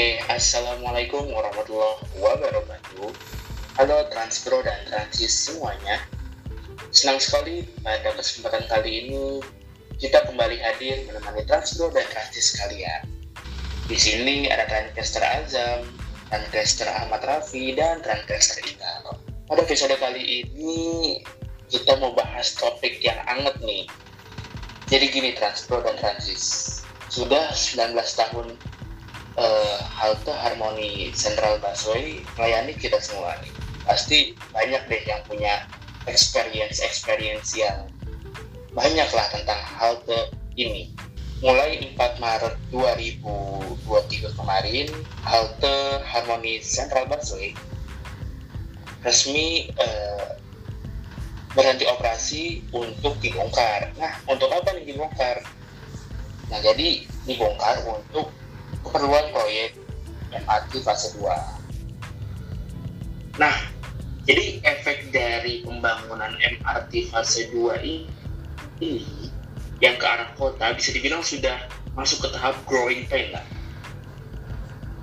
Oke, Assalamualaikum warahmatullahi wabarakatuh. Halo Transpro dan Transis semuanya. Senang sekali pada kesempatan kali ini kita kembali hadir menemani Transpro dan Transis kalian. Di sini ada Trancaster Azam, Trancaster Ahmad Rafi, dan Trancaster Italo. Pada episode kali ini kita mau bahas topik yang anget nih. Jadi gini Transpro dan Transis, sudah 19 tahun uh, halte Harmoni Central Busway melayani kita semua nih. Pasti banyak deh yang punya experience-experience yang banyak lah tentang halte ini. Mulai 4 Maret 2023 kemarin, halte Harmoni Central Busway resmi uh, berhenti operasi untuk dibongkar. Nah, untuk apa nih dibongkar? Nah, jadi dibongkar untuk keperluan proyek MRT fase 2. Nah, jadi efek dari pembangunan MRT fase 2 ini yang ke arah kota bisa dibilang sudah masuk ke tahap growing pain lah.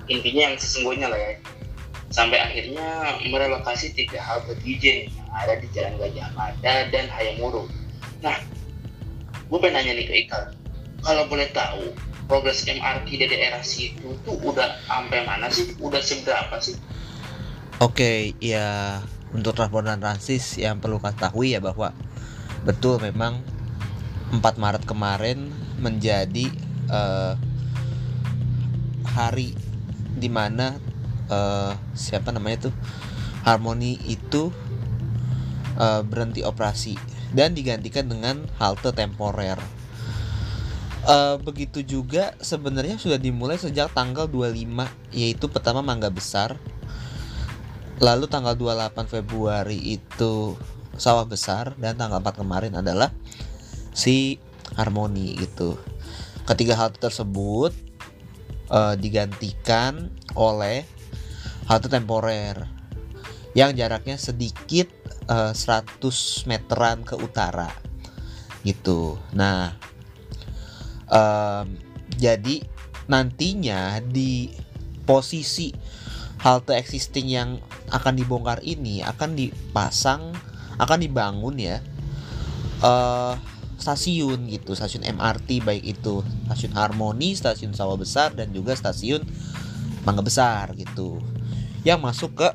Intinya yang sesungguhnya lah ya. Sampai akhirnya merelokasi tiga halte DJ yang ada di Jalan Gajah Mada dan Hayamuruk. Nah, gue pengen nanya nih ke Ikal, kalau boleh tahu progres MRT di daerah situ tuh udah sampai mana sih? Udah seberapa sih? Oke, ya untuk transportasi transis yang perlu ketahui ya bahwa betul memang 4 Maret kemarin menjadi uh, hari di mana uh, siapa namanya tuh Harmoni itu uh, berhenti operasi dan digantikan dengan halte temporer Uh, begitu juga sebenarnya sudah dimulai sejak tanggal 25 yaitu pertama Mangga Besar. Lalu tanggal 28 Februari itu Sawah Besar dan tanggal 4 kemarin adalah si Harmoni gitu. Ketiga halte tersebut uh, digantikan oleh halte temporer yang jaraknya sedikit uh, eh, 100 meteran ke utara gitu. Nah, um, jadi nantinya di posisi halte existing yang akan dibongkar ini akan dipasang akan dibangun ya uh, stasiun gitu stasiun MRT baik itu stasiun Harmoni stasiun Sawah Besar dan juga stasiun Mangga Besar gitu yang masuk ke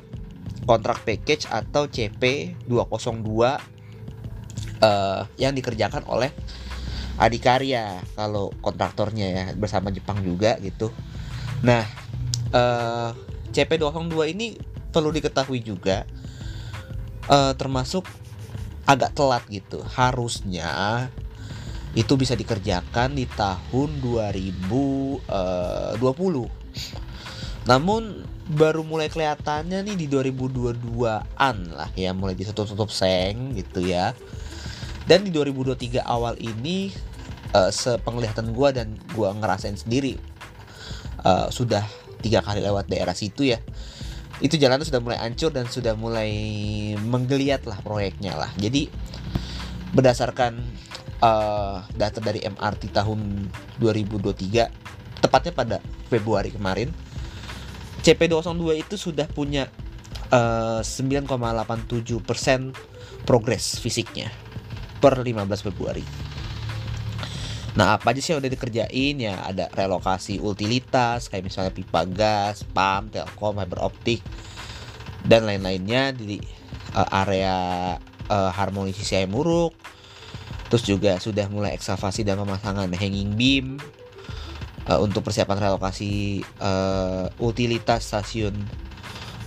kontrak package atau CP 202 uh, yang dikerjakan oleh Adikarya kalau kontraktornya ya bersama Jepang juga gitu. Nah, uh, eh, CP202 ini perlu diketahui juga uh, termasuk agak telat gitu. Harusnya itu bisa dikerjakan di tahun 2020. Eh, Namun baru mulai kelihatannya nih di 2022-an lah ya mulai ditutup-tutup seng gitu ya dan di 2023 awal ini uh, sepenglihatan gue dan gue ngerasain sendiri uh, sudah tiga kali lewat daerah situ ya. Itu jalan sudah mulai hancur dan sudah mulai menggeliat lah proyeknya lah. Jadi berdasarkan uh, data dari MRT tahun 2023 tepatnya pada Februari kemarin CP202 itu sudah punya uh, 9,87% progres fisiknya per 15 Februari. Nah apa aja sih yang udah dikerjain ya ada relokasi utilitas kayak misalnya pipa gas, PAM, telkom, fiber optik dan lain-lainnya di uh, area uh, harmonisasi ayam muruk. Terus juga sudah mulai ekskavasi dan pemasangan hanging beam uh, untuk persiapan relokasi uh, utilitas stasiun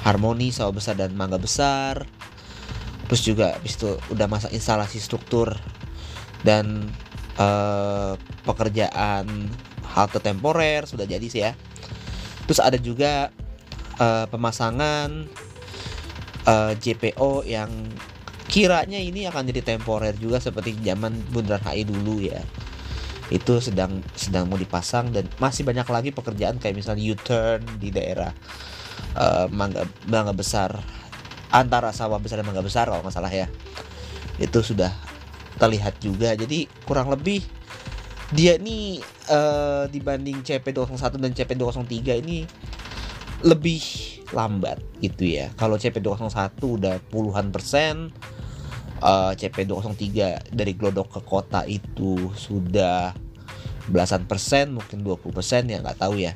Harmoni, Sawah Besar dan Mangga Besar terus juga habis itu udah masa instalasi struktur dan uh, pekerjaan halte temporer sudah jadi sih ya. Terus ada juga uh, pemasangan uh, JPO yang kiranya ini akan jadi temporer juga seperti zaman Bundaran HI dulu ya. Itu sedang sedang mau dipasang dan masih banyak lagi pekerjaan kayak misalnya U-turn di daerah uh, Mangga Mangga Besar antara sawah besar dan mangga besar kalau nggak salah ya itu sudah terlihat juga jadi kurang lebih dia ini uh, dibanding CP201 dan CP203 ini lebih lambat gitu ya. Kalau CP201 udah puluhan persen, uh, CP203 dari Glodok ke kota itu sudah belasan persen, mungkin 20 persen ya nggak tahu ya.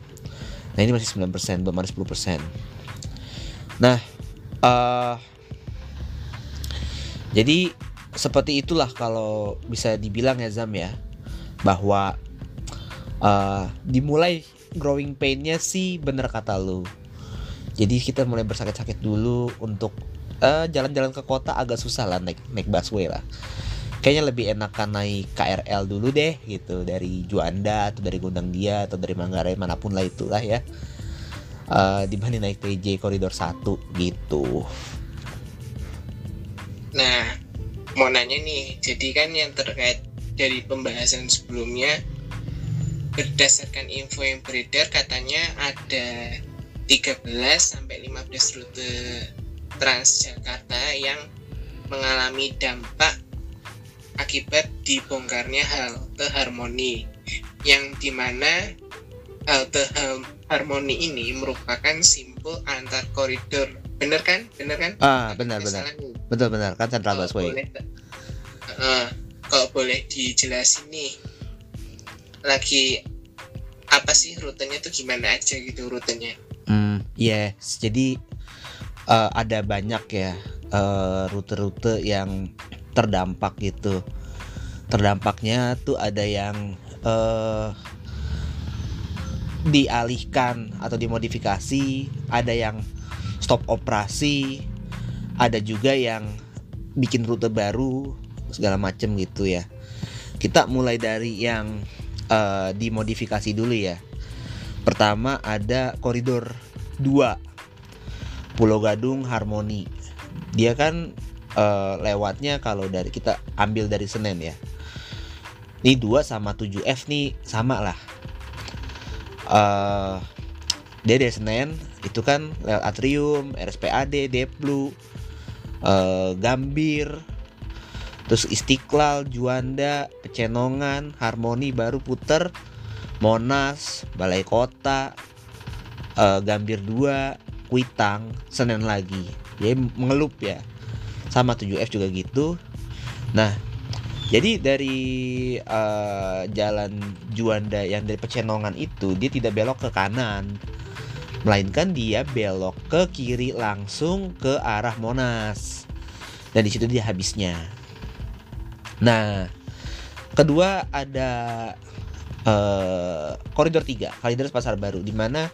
Nah ini masih 9 persen, belum ada 10 persen. Nah, uh, jadi seperti itulah kalau bisa dibilang ya Zam ya, bahwa uh, dimulai growing painnya sih bener kata lu. Jadi kita mulai bersakit-sakit dulu untuk eh, jalan-jalan ke kota agak susah lah naik naik busway lah. Kayaknya lebih enakan naik KRL dulu deh gitu dari Juanda atau dari Gondang Dia atau dari Manggarai mana pun lah itulah ya uh, dibanding naik PJ koridor 1 gitu. Nah mau nanya nih jadi kan yang terkait dari pembahasan sebelumnya berdasarkan info yang beredar katanya ada 13 sampai 15 rute Transjakarta yang mengalami dampak akibat dibongkarnya halte harmoni yang di mana halte harmoni ini merupakan simpul antar koridor. Bener kan? Bener kan? Ah benar benar. betul benar. Kan central busway. boleh, uh, kalau boleh dijelasin nih lagi apa sih rutenya tuh gimana aja gitu rutenya? Hmm, yes. Jadi uh, ada banyak ya eh, rute-rute uh, yang terdampak gitu. Terdampaknya tuh ada yang uh, dialihkan atau dimodifikasi, ada yang stop operasi, ada juga yang bikin rute baru segala macem gitu ya. Kita mulai dari yang uh, dimodifikasi dulu ya Pertama ada koridor 2 Pulau Gadung Harmoni. Dia kan uh, lewatnya kalau dari kita ambil dari Senen ya. Ini 2 sama 7F nih sama lah. Uh, dia dari Senen itu kan lewat Atrium, RSPAD, Deplu, uh, Gambir, terus Istiqlal, Juanda, Pecenongan, Harmoni baru puter Monas, Balai Kota, uh, Gambir 2, Kuitang, Senen lagi. Jadi mengelup ya. Sama 7F juga gitu. Nah, jadi dari uh, jalan Juanda yang dari Pecenongan itu dia tidak belok ke kanan, melainkan dia belok ke kiri langsung ke arah Monas. Dan di situ dia habisnya. Nah, kedua ada uh, koridor 3 Kalideres Pasar Baru di mana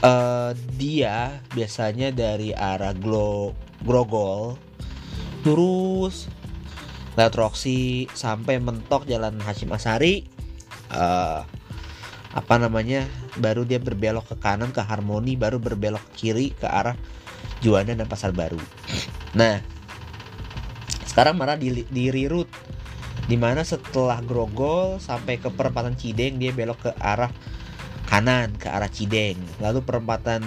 uh, dia biasanya dari arah Glo Grogol lurus lewat Roxy sampai mentok Jalan Hashim Asari uh, apa namanya baru dia berbelok ke kanan ke Harmoni baru berbelok ke kiri ke arah Juanda dan Pasar Baru. Nah sekarang malah di, di reroute di mana setelah Grogol sampai ke perempatan Cideng dia belok ke arah kanan ke arah Cideng. Lalu perempatan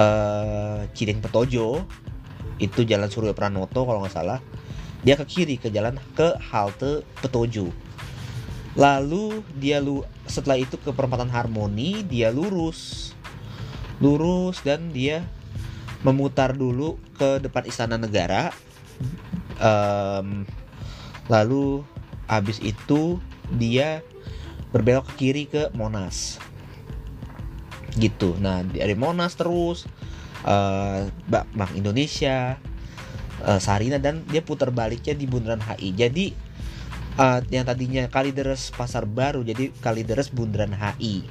uh, Cideng Petojo itu jalan Suryo Pranoto kalau nggak salah dia ke kiri ke jalan ke halte Petojo lalu dia lu setelah itu ke perempatan Harmoni dia lurus. Lurus dan dia memutar dulu ke depan Istana Negara. Um, lalu habis itu dia berbelok ke kiri ke Monas. Gitu. Nah dari Monas terus uh, Bank Indonesia uh, Sarina dan dia putar baliknya di Bundaran HI jadi uh, yang tadinya Kalideres Pasar Baru jadi Kalideres Bundaran HI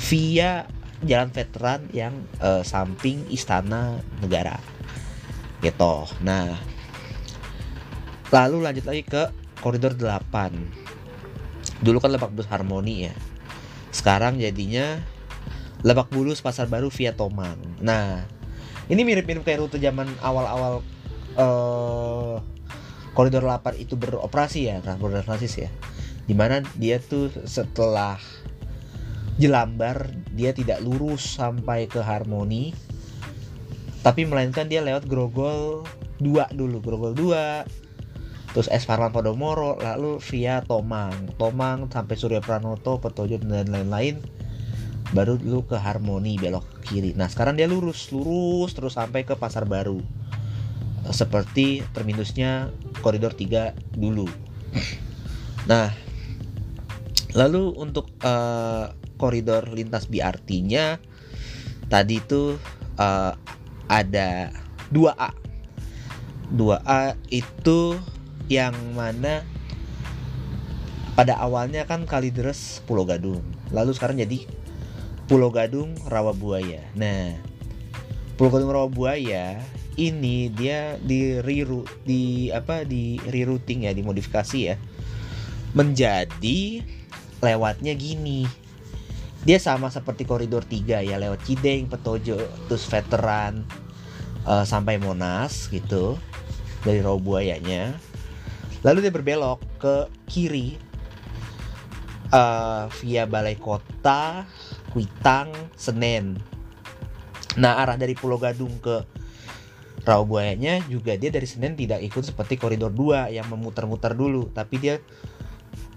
via Jalan Veteran yang uh, samping Istana Negara gitu nah Lalu lanjut lagi ke koridor 8. Dulu kan Lebak Bulus Harmoni ya. Sekarang jadinya Lebak Bulus Pasar Baru via Tomang. Nah, ini mirip-mirip kayak rute zaman awal-awal uh, koridor 8 itu beroperasi ya, transportasi ya. Di mana dia tuh setelah Jelambar dia tidak lurus sampai ke Harmoni tapi melainkan dia lewat Grogol 2 dulu Grogol 2 terus S Farman Podomoro lalu via Tomang. Tomang sampai Surya Pranoto Petojo dan lain-lain baru lu ke Harmoni belok kiri. Nah sekarang dia lurus lurus terus sampai ke pasar baru seperti terminusnya koridor 3 dulu. Nah lalu untuk eh, koridor lintas BRT-nya tadi itu eh, ada 2A 2A itu yang mana pada awalnya kan Kalideres Pulau Gadung lalu sekarang jadi Pulau Gadung Rawabuaya. Nah Pulau Gadung Rawabuaya ini dia di reroute di apa di rerouting ya dimodifikasi ya menjadi lewatnya gini dia sama seperti koridor 3 ya lewat Cideng, Petojo, terus veteran eh, sampai Monas gitu dari Rawabuayanya. Lalu dia berbelok ke kiri eh, via Balai Kota, Kuitang, Senen. Nah arah dari Pulau Gadung ke Rawabuayanya juga dia dari Senen tidak ikut seperti koridor 2 yang memutar-mutar dulu, tapi dia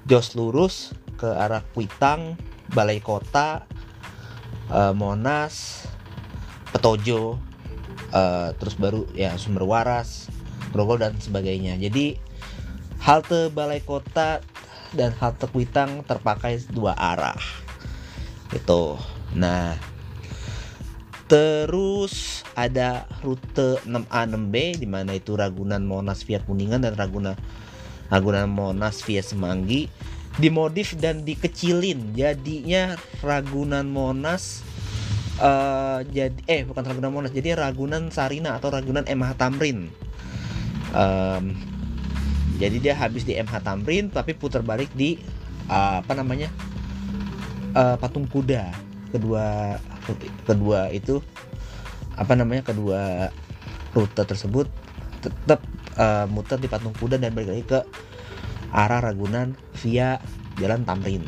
jos lurus ke arah Kuitang, Balai Kota, eh, Monas, Petojo, eh, terus baru ya Sumber Waras, Grogol dan sebagainya. Jadi halte Balai Kota dan halte Kuitang terpakai dua arah. Itu. Nah, terus ada rute 6A 6B di mana itu Ragunan Monas via Kuningan dan Ragunan Ragunan Monas via Semanggi dimodif dan dikecilin. Jadinya Ragunan Monas eh jadi eh bukan Ragunan Monas jadi Ragunan Sarina atau Ragunan MH Tamrin. Em, jadi dia habis di MH Tamrin tapi putar balik di eh, apa namanya Eh, patung kuda kedua kedua itu apa namanya kedua rute tersebut tetap eh, muter di patung kuda dan balik lagi ke arah Ragunan via Jalan Tamrin.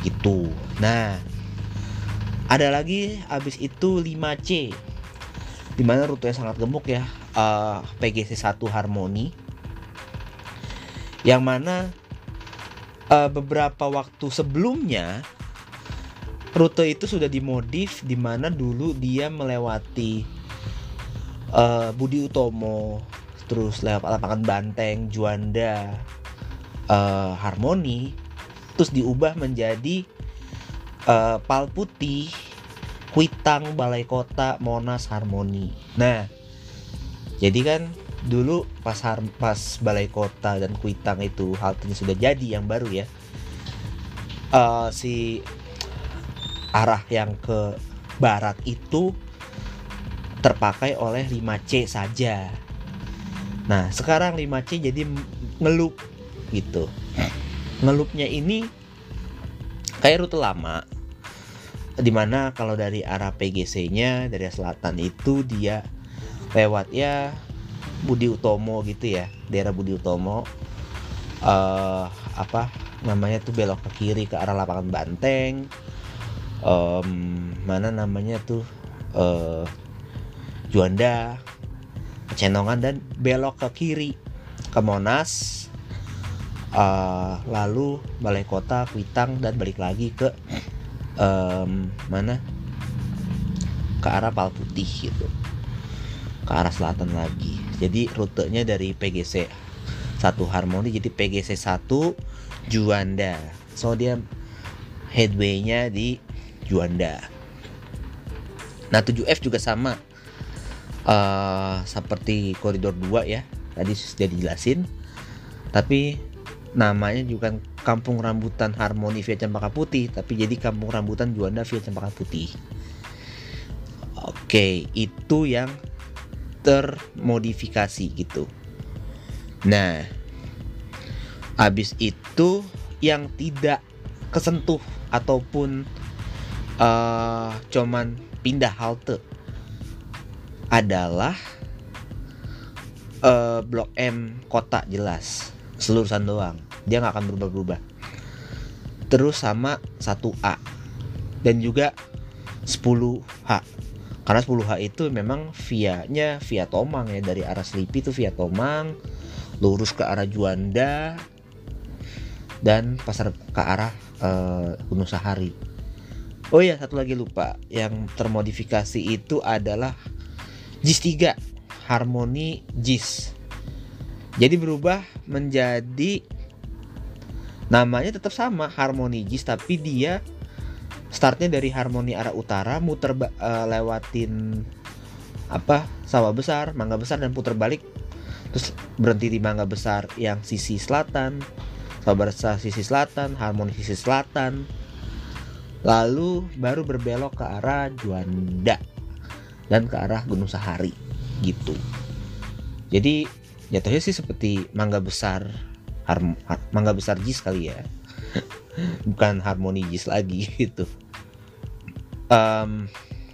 Gitu. Nah, ada lagi habis itu 5C. Di mana rutenya sangat gemuk ya. eh, PGC 1 Harmoni. Yang mana eh, beberapa waktu sebelumnya rute itu sudah dimodif di mana dulu dia melewati eh, Budi Utomo, terus lewat lapangan Banteng, Juanda, eh, Harmoni, terus diubah menjadi eh, Pal Putih, Kuitang, Balai Kota, Monas, Harmoni. Nah, jadi kan dulu pas har- pas Balai Kota dan Kuitang itu haltenya sudah jadi yang baru ya. Eh, si arah yang ke barat itu terpakai oleh 5C saja. Nah, sekarang 5C jadi ngelup gitu. Ngelupnya ini kayak rute lama di mana kalau dari arah PGC-nya dari selatan itu dia lewat ya Budi Utomo gitu ya daerah Budi Utomo eh apa namanya tuh belok ke kiri ke arah lapangan Banteng Em, mana namanya tuh? Eh Juanda Cenongan dan belok ke kiri. Ke Monas eh, lalu Balai Kota Kuitang dan balik lagi ke em, mana? Ke arah Pal Putih gitu. Ke arah selatan lagi. Jadi rutenya dari PGC 1 Harmoni jadi PGC 1 Juanda. So dia headway-nya di Juanda nah 7F juga sama. Eh seperti koridor 2 ya. Tadi sudah dijelasin. Tapi namanya juga Kampung Rambutan Harmoni via Cempaka Putih. Tapi jadi Kampung Rambutan Juanda via Cempaka Putih. Oke itu yang termodifikasi gitu. Nah habis itu yang tidak kesentuh ataupun eh cuman pindah halte adalah eh, blok M kota jelas seluruhan doang. Dia nggak akan berubah-berubah. Terus sama 1A dan juga 10H karena 10H itu memang via-nya via Tomang ya. Dari arah Selipi itu via Tomang lurus ke arah Juanda dan pasar ke arah eh, Gunung Sahari Oh ya satu lagi lupa yang termodifikasi itu adalah JIS 3 Harmony JIS. Jadi berubah menjadi namanya tetap sama Harmony JIS tapi dia startnya dari Harmony arah utara muter uh, lewatin apa sawah besar, mangga besar dan putar balik terus berhenti di mangga besar yang sisi selatan, sawah besar sisi selatan, Harmony sisi selatan. Lalu baru berbelok ke arah Juanda dan ke arah Gunung Sahari gitu. Jadi jatuhnya sih seperti mangga besar mangga besar jis kali ya. Bukan harmoni jis lagi gitu. Um,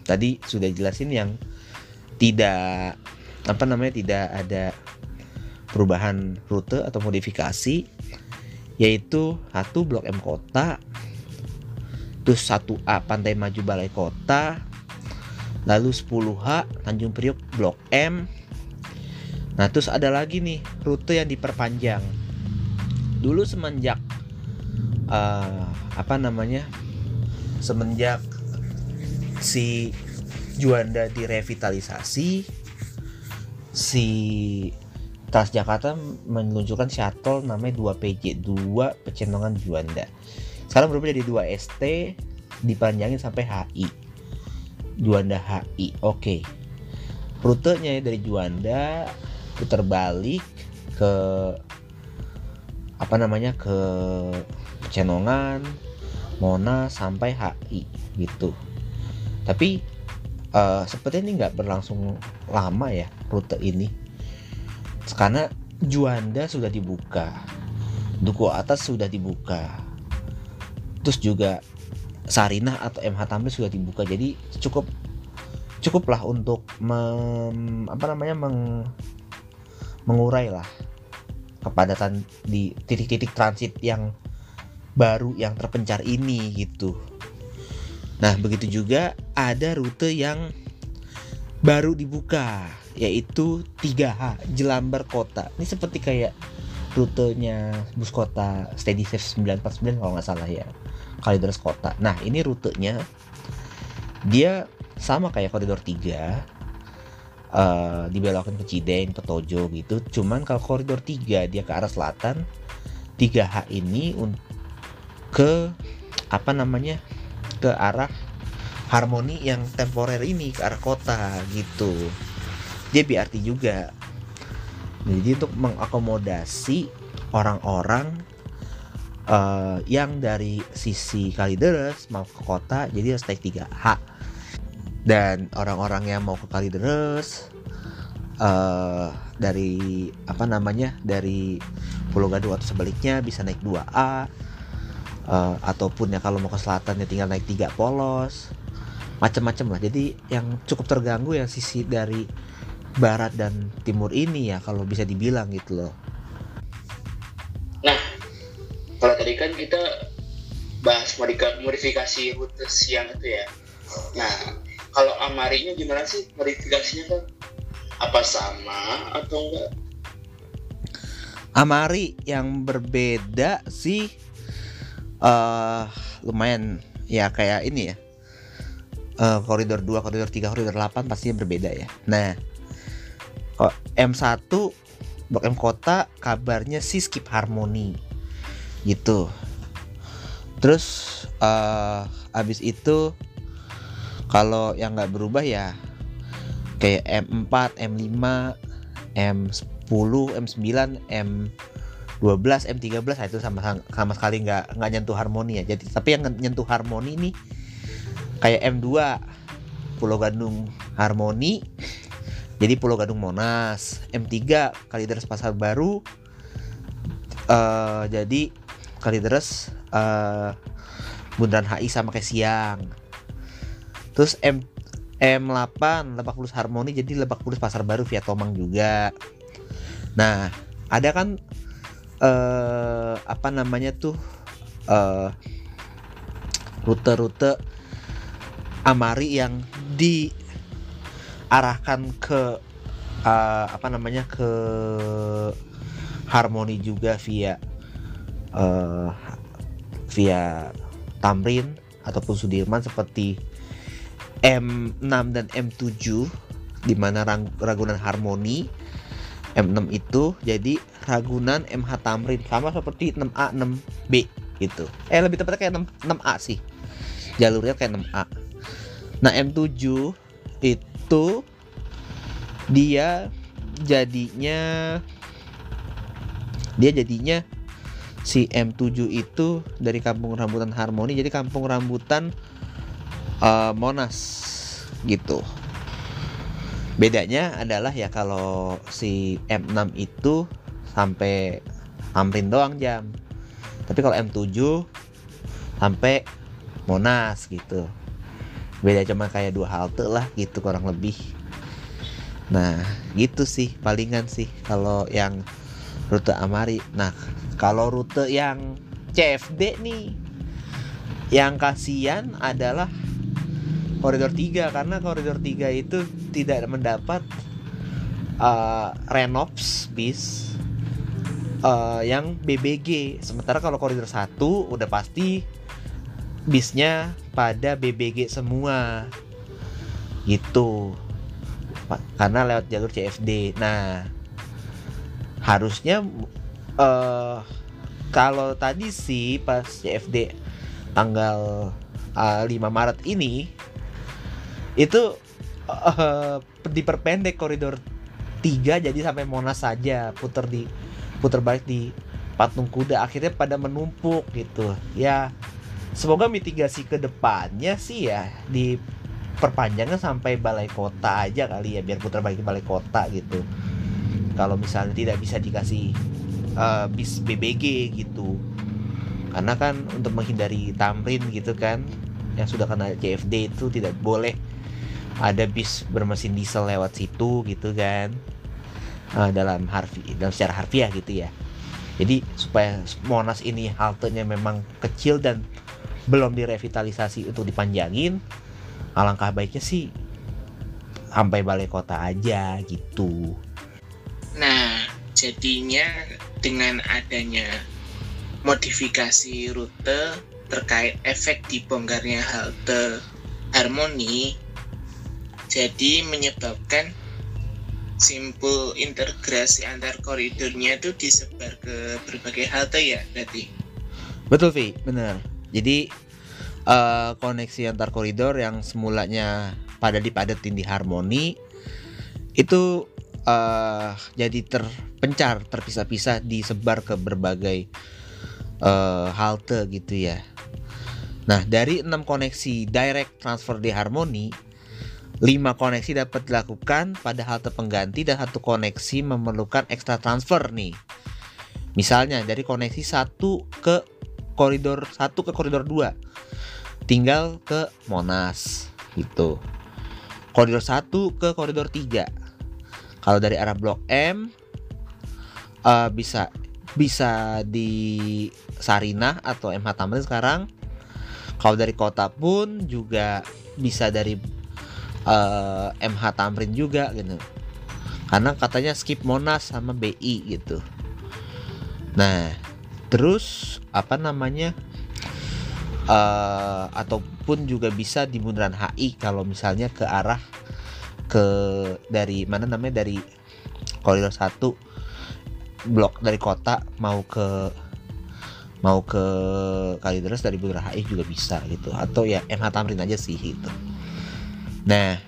tadi sudah jelasin yang tidak apa namanya tidak ada perubahan rute atau modifikasi yaitu satu blok M kota terus 1A Pantai Maju Balai Kota. Lalu 10H Tanjung Priok Blok M. Nah terus ada lagi nih rute yang diperpanjang. Dulu semenjak uh, apa namanya semenjak si Juanda direvitalisasi si Transjakarta meluncurkan shuttle namanya 2PJ 2 Pecenongan Juanda sekarang berubah jadi 2 ST dipanjangin sampai HI Juanda HI oke. Okay. rutenya dari Juanda putar balik ke apa namanya ke Pecenongan Mona sampai HI gitu. Tapi uh, seperti ini nggak berlangsung lama ya rute ini. Karena Juanda sudah dibuka Duku atas sudah dibuka terus juga Sarinah atau MH Tamrin sudah dibuka jadi cukup cukuplah untuk mem, apa namanya meng, mengurai lah kepadatan di titik-titik transit yang baru yang terpencar ini gitu Nah, begitu juga ada rute yang baru dibuka yaitu 3H Jelambar Kota. Ini seperti kayak rutenya bus kota Steady Safe 949 kalau nggak salah ya. Kalideres Kota. Nah, ini rutenya dia sama kayak koridor 3 Uh, dibelokin ke Cideng, ke Tojo gitu. Cuman kalau koridor 3 dia ke arah selatan, 3H ini ke apa namanya? ke arah harmoni yang temporer ini ke arah kota gitu dia BRT juga jadi untuk mengakomodasi orang-orang uh, yang dari sisi Kalideres mau ke kota jadi harus naik 3H dan orang-orang yang mau ke Kalideres uh, dari apa namanya dari Pulau Gadung atau sebaliknya bisa naik 2A uh, ataupun ya kalau mau ke selatan ya tinggal naik tiga polos. Macam-macam lah. Jadi yang cukup terganggu yang sisi dari barat dan timur ini ya kalau bisa dibilang gitu loh bahas modifikasi rute siang itu ya nah kalau amarinya gimana sih modifikasinya kan apa sama atau enggak Amari yang berbeda sih uh, lumayan ya kayak ini ya uh, koridor 2, koridor 3, koridor 8 pastinya berbeda ya. Nah, kok M1 Blok M Kota kabarnya sih skip harmoni gitu. Terus uh, abis itu kalau yang nggak berubah ya kayak M4, M5, M10, M9, M 12 M13 nah itu sama sama sekali nggak nggak nyentuh harmoni ya. Jadi tapi yang nyentuh harmoni ini kayak M2 Pulau Gadung Harmoni. Jadi Pulau Gadung Monas, M3 Kalideres Pasar Baru. Uh, jadi Kalideres uh, Bundaran HI sama kayak siang. Terus M M8 Lebak Bulus Harmoni jadi Lebak Bulus Pasar Baru via Tomang juga. Nah, ada kan uh, apa namanya tuh uh, rute-rute Amari yang diarahkan ke uh, apa namanya ke Harmoni juga via uh, via Tamrin ataupun Sudirman seperti M6 dan M7 di mana Ragunan Harmoni M6 itu jadi Ragunan MH Tamrin sama seperti 6A 6B gitu. Eh lebih tepatnya kayak 6, 6A sih. Jalurnya kayak 6A. Nah, M7 itu dia jadinya dia jadinya si M7 itu dari kampung rambutan Harmoni jadi kampung rambutan eh, Monas gitu. Bedanya adalah ya kalau si M6 itu sampai Tamrin doang jam. Tapi kalau M7 sampai Monas gitu. Beda cuma kayak dua halte lah gitu kurang lebih. Nah, gitu sih palingan sih kalau yang rute Amari. Nah, kalau rute yang CFD nih yang kasihan adalah koridor 3 karena koridor 3 itu tidak mendapat uh, Renops bis uh, yang BBG. Sementara kalau koridor 1 udah pasti bisnya pada BBG semua. Gitu. Karena lewat jalur CFD. Nah, harusnya eh kalau tadi sih pas CFD tanggal uh, 5 Maret ini itu eh, diperpendek koridor 3 jadi sampai Monas saja puter di puter balik di patung kuda. Akhirnya pada menumpuk gitu. Ya semoga mitigasi ke depannya sih ya di perpanjangnya sampai balai kota aja kali ya biar putar balik balai kota gitu kalau misalnya tidak bisa dikasih eh, bis BBG gitu. Karena kan untuk menghindari tamrin gitu kan yang sudah kena CFD itu tidak boleh ada bis bermesin diesel lewat situ gitu kan. Eh, dalam harfi dalam secara harfiah gitu ya. Jadi supaya Monas ini haltenya memang kecil dan belum direvitalisasi untuk dipanjangin alangkah baiknya sih sampai balai kota aja gitu Nah, jadinya dengan adanya modifikasi rute terkait efek dibongkarnya halte harmoni, jadi menyebabkan simpul integrasi antar koridornya itu disebar ke berbagai halte ya berarti. Betul Vi, benar. Jadi eh, koneksi antar koridor yang semulanya pada dipadetin di Harmoni itu eh, jadi terpencar, terpisah-pisah, disebar ke berbagai eh, halte gitu ya. Nah dari enam koneksi direct transfer di Harmoni, 5 koneksi dapat dilakukan pada halte pengganti dan satu koneksi memerlukan extra transfer nih. Misalnya dari koneksi satu ke koridor 1 ke koridor 2 tinggal ke Monas gitu koridor 1 ke koridor 3 kalau dari arah Blok M eh, bisa bisa di Sarinah atau MH Tamrin sekarang. Kalau dari kota pun juga bisa dari eh, MH Tamrin juga gitu. Karena katanya skip Monas sama BI gitu. Nah terus apa namanya eh ataupun juga bisa di bundaran HI kalau misalnya ke arah ke dari mana namanya dari koridor 1 blok dari kota mau ke mau ke Kalideres dari bundaran HI juga bisa gitu. Atau ya MH Tamrin aja sih gitu. Nah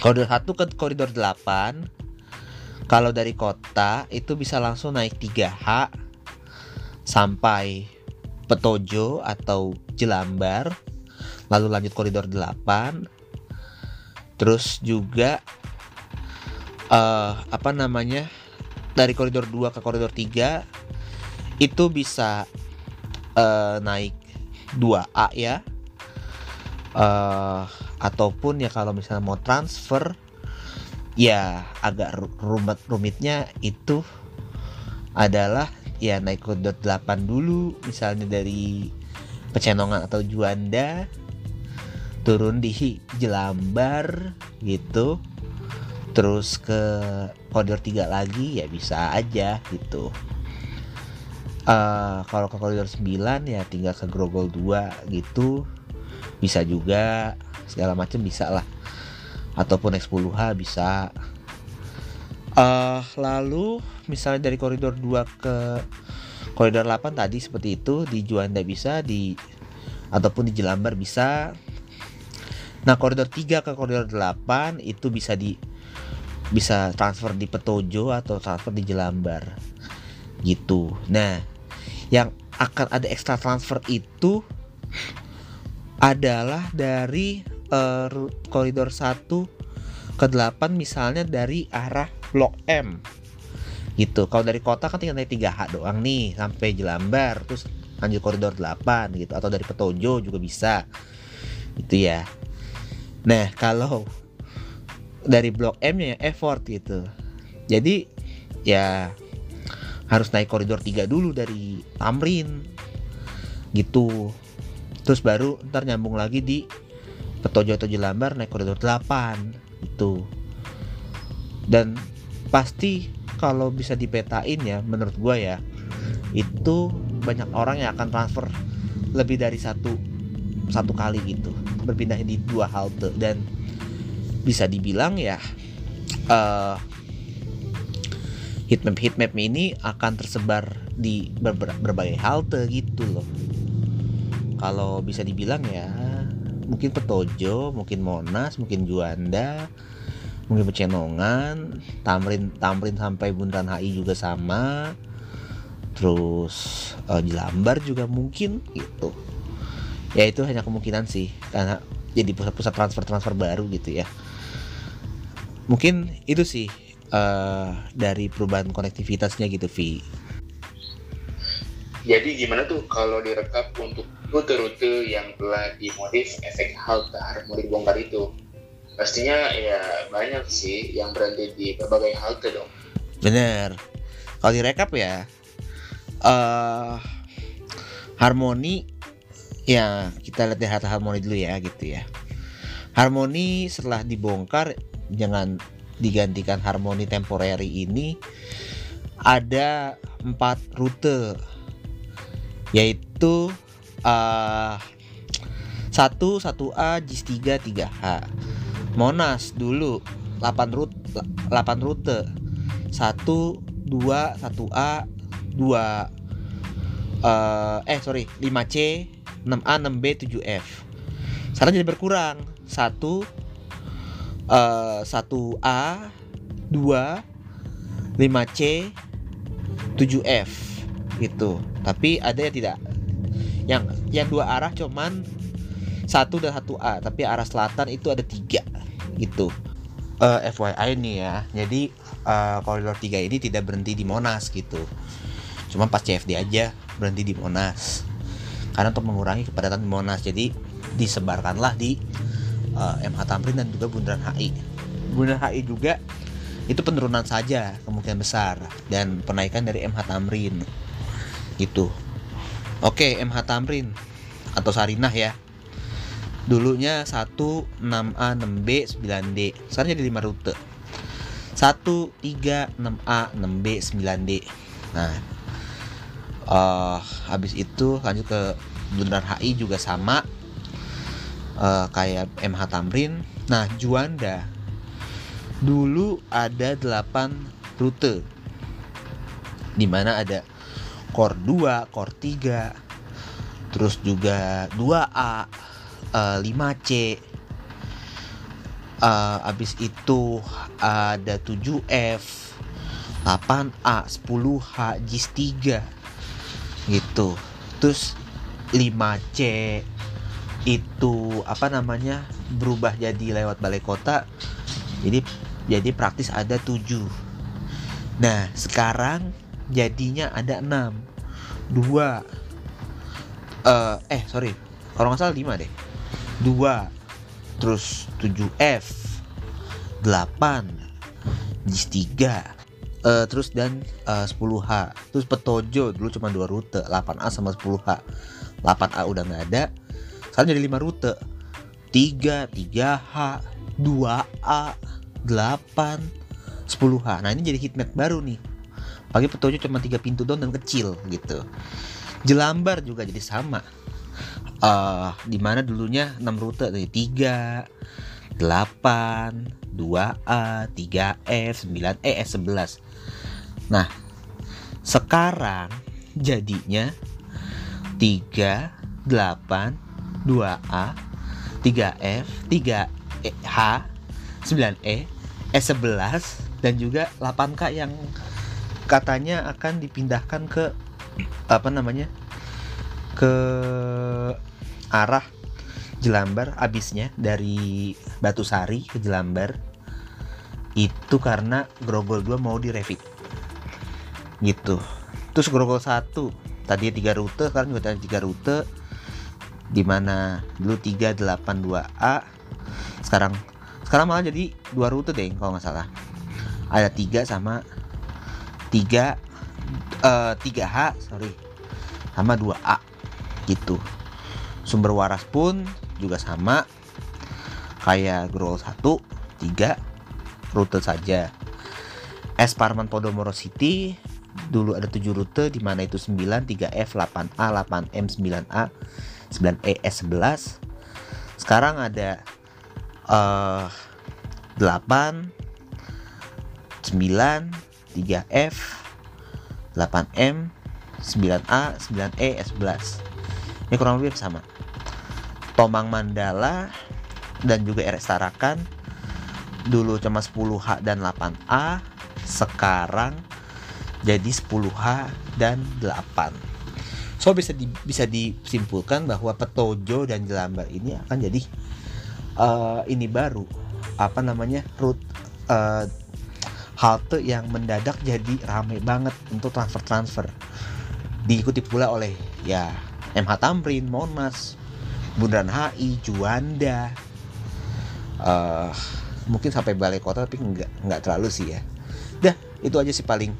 koridor 1 ke koridor 8 kalau dari kota itu bisa langsung naik 3H sampai Petojo atau Jelambar lalu lanjut koridor 8 terus juga eh apa namanya dari koridor 2 ke koridor 3 itu bisa eh, naik 2A ya. Eh ataupun ya kalau misalnya mau transfer ya agak ru- rumit rumitnya itu adalah ya naik koridor 8 dulu misalnya dari Pecenongan atau Juanda turun di Jelambar gitu. Terus ke koridor 3 lagi ya bisa aja gitu. Uh, kalau ke koridor 9 ya tinggal ke Grogol 2 gitu. Bisa juga segala macam bisa lah. Ataupun X10H bisa. Uh, lalu misalnya dari koridor 2 ke koridor 8 tadi seperti itu di Juanda bisa di ataupun di Jelambar bisa nah koridor 3 ke koridor 8 itu bisa di bisa transfer di Petojo atau transfer di Jelambar. Gitu. Nah yang akan ada extra transfer itu adalah dari uh, koridor 1 ke 8 misalnya dari arah Blok M. Gitu. Kalau dari kota kan tinggal naik 3H doang nih sampai Jelambar terus lanjut koridor 8 gitu atau dari Petojo juga bisa. Gitu ya nah kalau dari blok M nya effort gitu. Jadi ya harus naik koridor 3 dulu dari Tamrin gitu. Terus baru ntar nyambung lagi di Petojo atau Jelambar naik koridor 8 itu dan pasti kalau bisa dipetain ya menurut gue ya itu banyak orang yang akan transfer lebih dari satu satu kali gitu berpindah di dua halte. Dan bisa dibilang ya uh, heatmap heatmap ini akan tersebar di ber ber berbagai halte gitu loh. Kalau bisa dibilang ya mungkin Petojo mungkin Monas mungkin Juanda mungkin Pecenongan Tamrin Tamrin sampai Bundaran HI juga sama. Terus uh, Jelambar juga mungkin gitu ya itu hanya kemungkinan sih karena jadi pusat-pusat transfer-transfer baru gitu ya. Mungkin itu sih uh, dari perubahan konektivitasnya gitu Vi. Jadi gimana tuh kalau direkap untuk rute-rute yang telah dimodif efek halte harmoni bongkar itu? Pastinya ya banyak sih yang berhenti di berbagai halte dong. Bener. Kalau direkap ya uh, harmoni ya kita lihat di halte harmoni dulu ya gitu ya. Harmoni setelah dibongkar jangan digantikan harmoni temporary ini ada empat rute yaitu uh, satu satu A JIS 3 3H Monas dulu 8 rute 8 rute. 1 2 1A 2 uh, eh sorry 5C 6A 6B 7F sekarang jadi berkurang. 1 uh, 1A 2 5C 7F gitu. Tapi ada yang tidak. Yang yang dua arah cuman satu dan satu A. Tapi arah selatan itu ada tiga. Gitu. Uh, eh, FYI nih ya. Jadi uh, koridor 3 ini tidak berhenti di Monas gitu. Cuma pas CFD aja berhenti di Monas karena untuk mengurangi kepadatan Monas. Jadi disebarkanlah di uh, eh, MH Tamrin dan juga Bundaran HI Bundaran HI juga? Itu penurunan saja kemungkinan besar. Dan penaikan dari MH Tamrin. Gitu. Oke MH Tamrin. Atau Sarinah ya. Dulunya 1 6A 6B 9D sekarang jadi 5 rute. 1 3 6A 6B 9D nah uh, habis itu lanjut ke Bundaran HI juga sama. Uh, kayak MH Tamrin. Nah Juanda. Dulu ada 8 rute. Di mana ada core 2, core 3 terus juga 2A uh, 5C uh, habis itu ada 7F 8A 10H JIS 3 gitu. Terus 5C itu apa namanya berubah jadi lewat balai kota. Jadi jadi praktis ada 7 nah sekarang jadinya ada 6 dua uh, eh sorry. Kalau nggak salah 5 deh. 2 terus 7F 8 JIS 3 uh, terus dan uh, 10H terus Petojo dulu cuma dua rute 8A sama 10H 8A udah nggak ada sekarang jadi 5 rute 3 3H 2A 8 10H nah ini jadi hitmap baru nih Apalagi Petojo cuma tiga pintu doang dan kecil gitu. Jelambar juga jadi sama. Uh, di mana dulunya 6 rute dari 3, 8, 2A, 3F, 9E, S11. Nah, sekarang jadinya 3, 8, 2A, 3F, 3H, 9E, S11 dan juga 8K yang katanya akan dipindahkan ke apa namanya? ke arah Jelambar abisnya dari Batu Sari ke Jelambar itu karena Grogol 2 mau direvit gitu. Terus Grogol 1 tadi tiga rute sekarang juga ada tiga rute. Di mana dulu 382A sekarang sekarang malah jadi dua rute deh kalau nggak salah. Ada tiga sama tiga eh, tiga H sorry. Sama 2A gitu. Sumber waras pun juga sama. Kayak Grol 1 3 rute saja. S Parman Podomoro City dulu ada 7 rute di mana itu 9 3F 8A 8M 9A 9E S11 sekarang ada eh 8 9 3F 8M 9A 9E S11 ini kurang lebih sama. Tomang Mandala dan juga RS Tarakan. Dulu cuma 10H dan 8A sekarang jadi 10H dan 8 so bisa di, bisa disimpulkan bahwa Petojo dan Jelambar ini akan jadi eh, ini baru apa namanya route eh, halte yang mendadak jadi ramai banget untuk transfer-transfer. Diikuti pula oleh ya MH Tamrin, Monas, Bundaran HI, Juanda, eh mungkin sampai balai kota tapi nggak nggak terlalu sih ya. Dah itu aja sih paling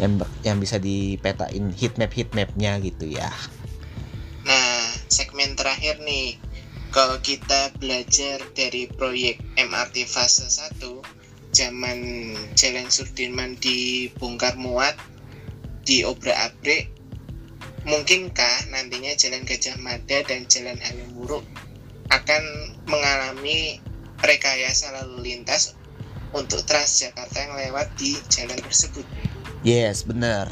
yang yang bisa dipetain heat map heat mapnya gitu ya. Nah, segmen terakhir nih. Kalau kita belajar dari proyek MRT fase 1 zaman Jalan Sudirman dibongkar muat diobrak-abrik mungkinkah nantinya Jalan Gajah Mada dan Jalan Halimuruk akan mengalami rekayasa lalu lintas untuk Transjakarta yang lewat di jalan tersebut. Yes benar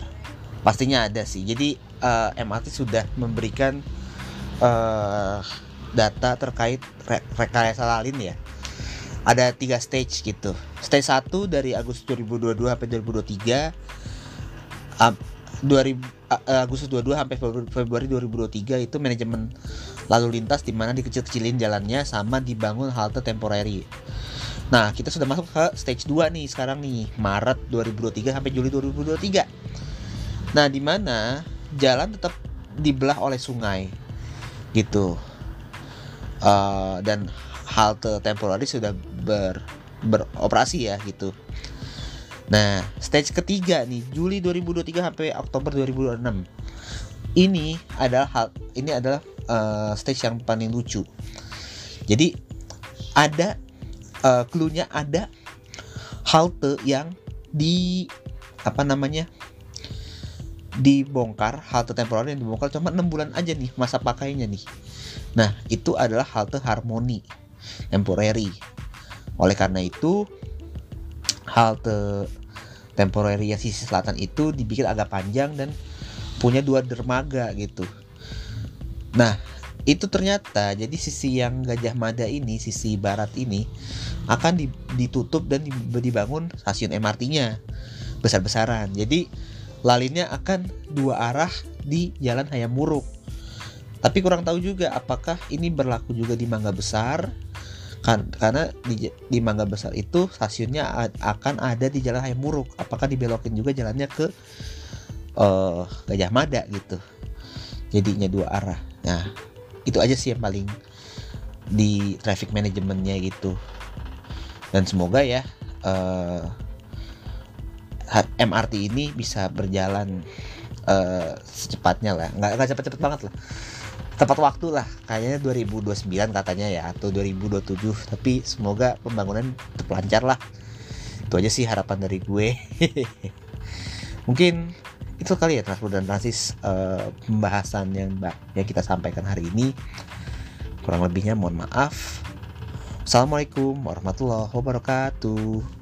pastinya ada sih. Jadi eh, MRT sudah memberikan eh, data terkait re- rekayasa lalin ya. Ada tiga stage gitu. Stage 1 dari Agustus 2022 sampai 2023 Ap- 2000 uh, Agustus 22 sampai Febru- Februari 2023 itu manajemen lalu lintas di mana dikecil-kecilin jalannya sama dibangun halte temporary. Nah, kita sudah masuk ke stage 2 nih sekarang nih, Maret 2023 sampai Juli 2023. Nah, di mana jalan tetap dibelah oleh sungai. Gitu. Eh, dan halte temporary sudah ber beroperasi ya gitu. Nah, stage ketiga nih, Juli 2023 sampai Oktober 2026. Ini adalah hal ini adalah eh, stage yang paling lucu. Jadi ada eh, clue-nya ada halte yang di apa namanya? dibongkar halte temporer yang dibongkar cuma enam bulan aja nih masa pakainya nih. Nah, itu adalah halte harmoni temporary. Oleh karena itu halte temporary yang sisi selatan itu dibikin agak panjang dan punya dua dermaga gitu. Nah, itu ternyata jadi sisi yang Gajah Mada ini, sisi barat ini akan di- ditutup dan di- dibangun stasiun MRT-nya besar-besaran. Jadi lalinnya akan dua arah di Jalan Hayam Muruk. Tapi kurang tahu juga apakah ini berlaku juga di Mangga Besar kan karena di, di Mangga Besar itu stasiunnya akan ada di Jalan Hayam Muruk. Apakah dibelokin juga jalannya ke eh, Gajah Mada gitu. Jadinya dua arah. Nah, itu aja sih yang paling di traffic manajemennya gitu. Dan semoga ya eh, ha- MRT ini bisa berjalan eh, secepatnya lah. Nggak nggak cepet-cepet banget lah. Tepat waktu lah. Kayaknya 2029 katanya ya atau 2027 tapi semoga pembangunan tetap lancar lah. Itu aja sih harapan dari gue. Mungkin itu kali ya transport dan transis eh, pembahasan yang yang kita sampaikan hari ini. Kurang lebihnya mohon maaf. Assalamualaikum warahmatullahi wabarakatuh